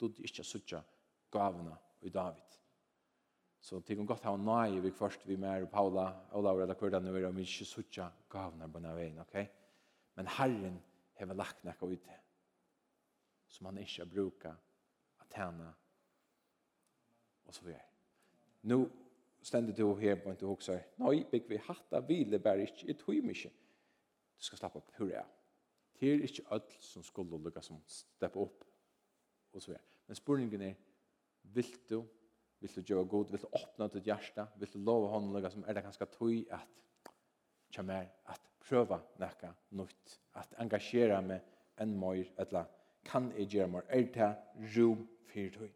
då det ikke suttja gavene i David. Så det kan godt ha nøye vi først, vi med Paula, Ola og hvordan det er, vi ikke suttja gavene på denne veien, ok? men Herren hever lagt nekka ut det som han ikke brukar at tjene og så videre. Nå stendet du her på en til hoksa Nei, bygg vi hatta hvile bare ikke i tog mykje. Du skal slappe opp hurra. Det er ikke alt som skulle lukka som steppe opp og så videre. Men spurningen er vil du Vill du göra god, vill du öppna ditt hjärta, vill du love hånden lukka som er det ganska tog at kommer at prøva nekka nytt, at engagera meg enn møyr, etla kan jeg gjøre møyr, er det rom fyrir tøy.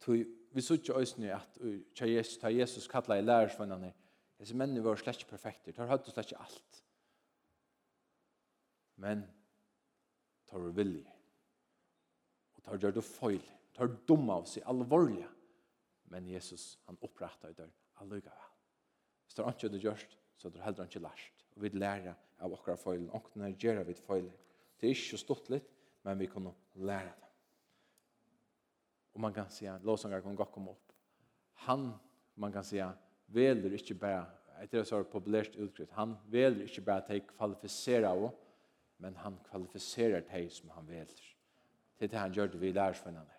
Tøy, vi sutja òsne at tja Jesus, ta Jesus kalla i lærersvannane, disse mennene var slett ikke perfekter, tar høyde slett ikke alt. Men, tar vi vilje, og tar gjør du feil, tar dumme av seg, alvorlige, men Jesus, han opprettet i dør, alluga vel. Hvis det er ikke det gjørst, så det er heller ikke lært og vi lærer av akkurat feilen. Og når gjør vi feilen. Det er ikke stått litt, men vi kan lære det. Og man kan säga, låsangar kan gå komme upp. Han, man kan säga, väljer inte bare, etter det så populært uttryck, han väljer inte bara att jag kvalificerar av, men han kvalificerar dig som han väljer. Det det han gjør det vi lærer for henne.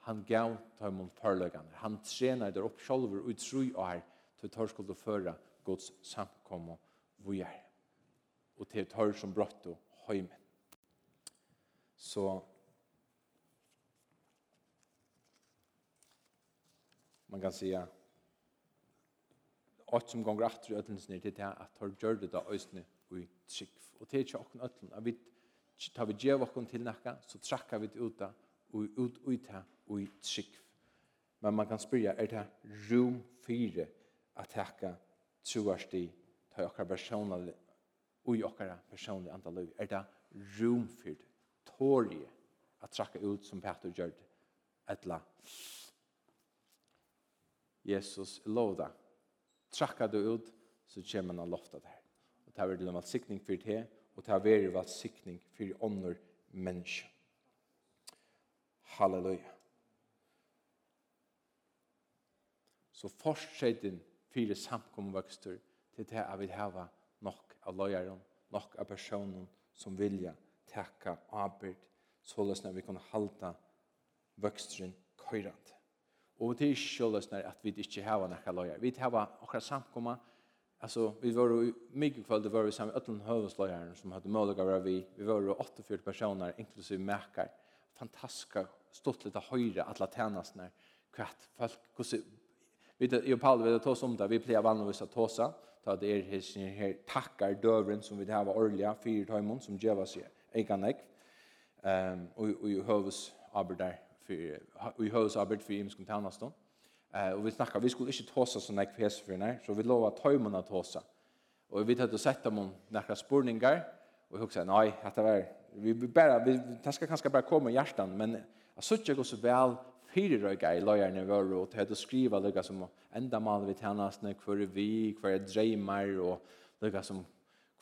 Han gav til mot forløkene. Han tränar där upp utro och utroj til till att føre Guds samkommer vi er. Og til tørr som brått og høymen. Så man kan säga att som gånger att ödlens ner till det att har gjort det där ösne och i trick och det är ju också ödlen att vi tar vi ger vart till näka så trackar vi ut där och ut ut här och i trick men man kan spyrja är det rum 4 att täcka troarsti ta okkar personal ui okkara personlig andal liv er det rumfyrt tårje at trakka ut som Peter gjør etla Jesus lovda trakka du ut så kommer han lofta der og det har vært en sikning for det og det har vært en sikning for ånder menneske Halleluja. Så fortsettin fire samkomvøkstur til det jeg vil har nok av løyeren, nok av personen som vilja teka arbeid, så når vi kan halda vøkstren køyrande. Og det er ikke såleis når at vi ikke har nekka løyere. Vi har akkurat samkommet, Alltså vi var ju mycket kväll det var vi samma ötlen hövslöjaren som hade möjlighet att vara vi. Vi var ju 48 personer inklusive mäkar. Fantastiska stått lite höjre alla tjänsterna. Kvart folk. Vi vet och Paul vi tar om det. vi plejer vanligtvis att ta ta det er hesen her takkar døvren som vi det var orliga fyra tøymon som geva sig ekan ek ehm og og i høvs arbeidar for og i høvs arbeid for imskum tannaston eh og vi snackar vi skulle inte tåsa sånn ek fes för när så vi lova timon at tåsa og vi tatt og sett dem nakra spurningar og eg hugsa nei at det var vi bara vi ska kanskje bara komma i hjartan men jeg søkjer gå så vel fyra röga i løyerne våre, og til hade skriva lika som enda mal vi tjänas när er vi, hver er dreimer, og lukka som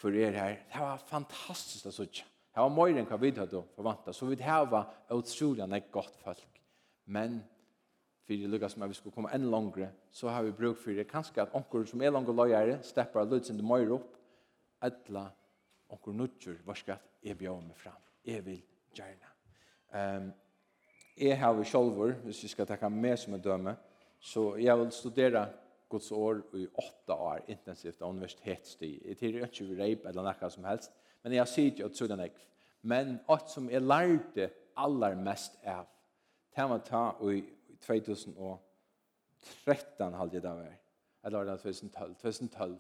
hver er her. Det var fantastiskt att sutja. Det var mer enn hva vi hadde forvanta, så vi hava utrolig nek godt folk. Men fyrir lukka som vi skulle komme enn langre, så har vi bruk fyrir kanskje at onkur som er langre løyere, steppar lutsen det mer opp, etla onkur nutjur, skal jeg bjør meg fram. Jeg vil gjerne. Um, jeg har sjolver, hvis jeg skal takke med som en døme, så jeg vil studere Guds år i åtta år intensivt av universitetstid. Jeg tyrer ikke vi reip eller noe som helst, men jeg sier ikke at sånn jeg. Men alt som jeg lærte aller mest av, det var ta i 2013 halde jeg det var, eller 2012, 2012.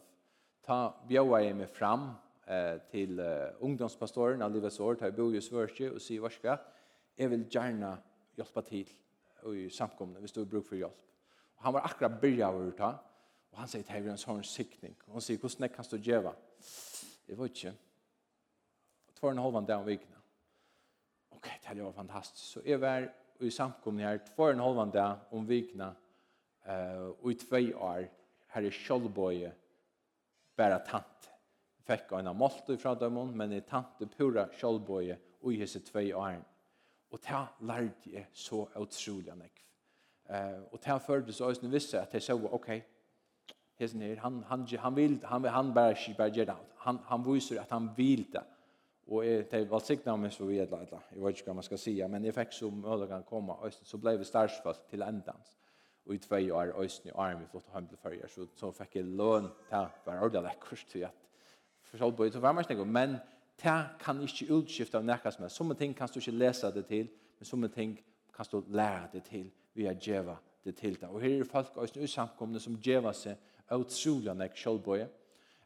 Ta bjøver jeg meg fram eh, til eh, ungdomspastoren av livets år, ta i bo i Svørkje og sier, hva skal jeg vil gjerne hjelpe til i samkomna, hvis du har bruk for hjelp. Og han var akkurat byrja av ta, og han sier, till Herren så har en siktning. Och han sier, hvordan kan du gjøre? Det var ikke. Två och en halvan dag om vikna. Okej, det det var fantastiskt. Så jag var i samkomna här två och en halvan dag om vikna eh, och i två år här i Kjolbøye bara tant. Fikk en av målt ifrån dem, men i tante pura Kjolbøye og i hese tvei åren Og det lærte jeg så utrolig nekv. Uh, og det førte så også visse at jeg så, ok, hesen her, han, han, han vil, han, han bare ikke bare gjør det. Han, han viser at han vil det. Og jeg, det var sikkert om jeg så vidt, jeg vet ikke hva man skal si, men jeg fikk så mulig å komme, og så ble vi starsfalt til endans. Og i tvei år, øyne i arm, vi flott og hjem til førje, så, så fikk jeg lån til å være ordentlig lekkert til at, for så var man ikke men det kan ikke utskifte av nærkast som er. Somme ting kan du ikke lese det til, men somme ting kan du lære det til via djeva det til det. Og her er folk og i samkomne som djeva seg utrolig nek kjølbøye.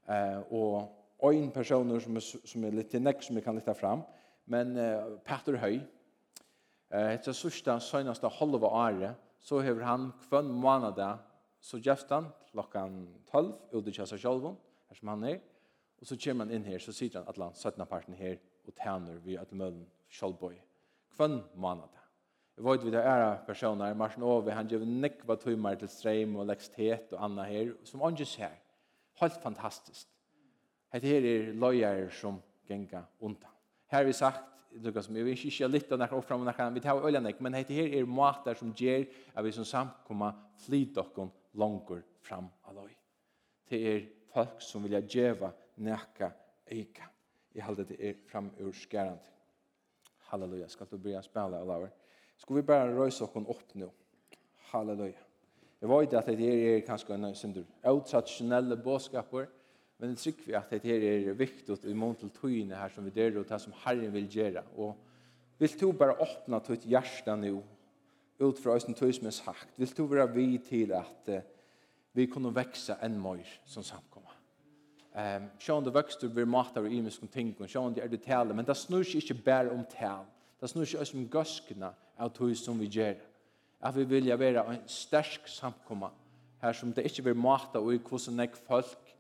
Eh, og en personer som er, som er litt nek som vi kan lytte fram, men uh, Petter Høy, eh, etter sørste søgneste halve året, så har han kvann måned så gjøft han klokken 12 ut i kjøsar her som han er, Og så kommer han inn her, så sier han at han satt parten her og tjener vi at møllen kjølbøy. Kvann måned. Jeg vet vi det er personer, Marsen Ove, han gjør nekva tøymer til streim og lekstet og anna her, som han ikke ser. Helt fantastisk. Hette her er løyer som genga unta. Her har vi sagt, det som vi vil ikke litt av nærkere opp fram og nærkere, vi tar øyne nek, men hette her er måter som gjør at vi som samt kommer flyt dere langer fram av løy. Det er folk som vilja djeva nekka eika. Jeg halde det er fram ur skærand. Halleluja, skal du bli spela, Olaver? Skal vi bare røysa okken opp nå? Halleluja. Jeg vet at det her er kanskje en synder outrationelle båskaper, men jeg trykker vi at det her er viktig i mån til tøyene her som vi der og det som Herren vil gjøre. Og vil du bare åpne ditt hjerte nå, ut fra oss tøy som er sagt, vil du være vi til at uh, vi kunne vekse enn mer som samkommer. Ehm sjón de vøkstur við matar og ímiskum tingum, sjón de er det tale, men det snur seg ikkje berre om tal. Det snur seg også om gøskna av tog som vi gjør. At vi vilja vera en sterk samkomma, her som det ikkje blir mata og i hvordan nek folk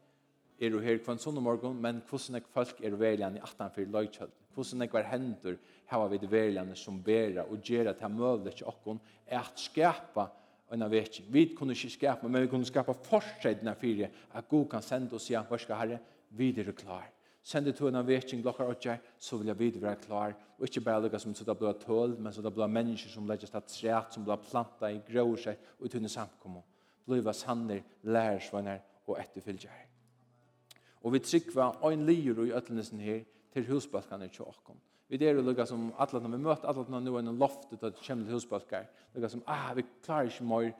er her kvann sånne morgon, men hvordan nek folk er veljan i 18-4 løykjøld. Hvordan nek var hendur hava vi veljan som vera og gjera til møvlet ikki okkon, er at skapa en vekking. Vi kunne ikke skapa, men vi kunne skapa fortsetna fyrir at god kan sende oss igjen, hva herre, vi er klar. Sende to en av vekking, blokkar og kjær, så vil jeg videre være klar. Og ikke bare lukka som så det blir tål, men så det blir mennesker som legges til træt, som blir planta i grøver seg, og tunne samkommer. Bliva sanner, lærersvanner og etterfylgjær. Og vi trykker en lier i øtlenesen her til husbalkene til åkken. Vi der og lukka som alle når vi møter alle når atlatna nu enn loftet at kommer til husbalkar. Lukka som, ah, vi klarer ikke mer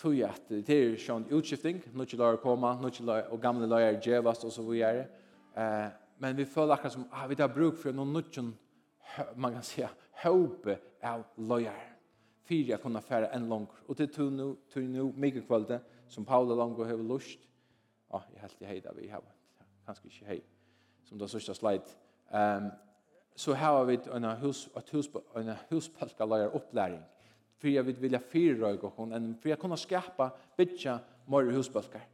tog at det er sånn utskifting, nå ikke lar komme, nå ikke lar, og gamle lar djevast og så videre. Eh, men vi føler akkurat som, ah, vi tar bruk for noen nødgjøn, man kan si, håpe av lojar. Fyre jeg kunne fære en lang. Og til to nå, to nå, mye kvalitet, som Paula langer har lyst. Ja, ah, jeg helt i hei da vi har, kanskje ikke hei, som det sørste slide. Um, så har vi en hus ett hus en huspalkalar upplärning för jag vill vilja fyra och hon en för jag kunna skapa bitcha mer huspalkar.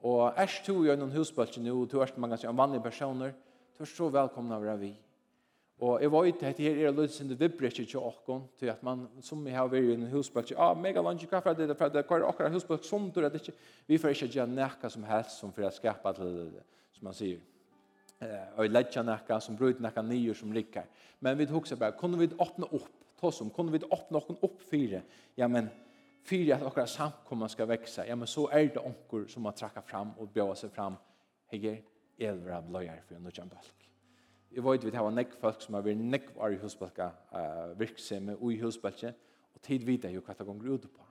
Och är du ju en huspalka nu och du många som vanliga personer du är så välkomna vara vi. Och jag vet att det är lite sin vibration ju och till att man som vi har varit i en huspalk ja mega lunch kaffe det för det kvar och huspalk som du det vi får inte göra näka som helst som för att skapa till som man säger eh och lägga näka som bröt näka nior som lyckar. Men vi huxar bara kunde vi öppna upp ta som kunde vi öppna någon upp fyra. Ja men fyra att våra samkomma ska växa. Ja men så är det onkor som har trackat fram och bjöa sig fram. Hej elvra blöjar för någon Jambalk. Jag vet vi har nekk folk som har varit nekk var i husbalka uh, verksamma i husbalka, och tid vita ju hva det gonger ut på.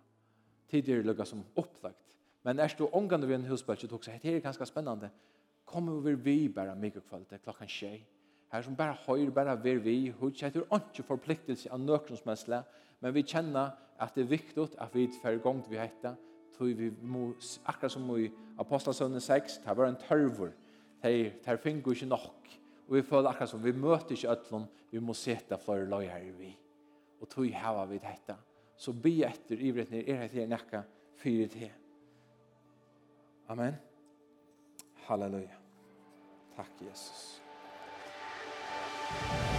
Tid är det som upplagt. Men är du omgående vid en husbalka, också også, det er ganske spennende, kommer vi vi bara mycket bare mikrokvalitet klockan tjej. Här som bara höjer, bara ver vi, Hur jeg tror inte förpliktelse av nøkron som helst, men vi känner att det är viktigt att vi fer gong vi heter, tog vi må, akkurat som i Apostelsønnen 6, det var en törvor. det er finner inte nog. Och vi føler akkurat som vi möter inte ötlån. vi må sätta för løy her vi. Och tog hava vi dette, så be efter ivret ned, er det her fyra till. her. Amen. Halleluja. Takk, Jesus. Halleluja.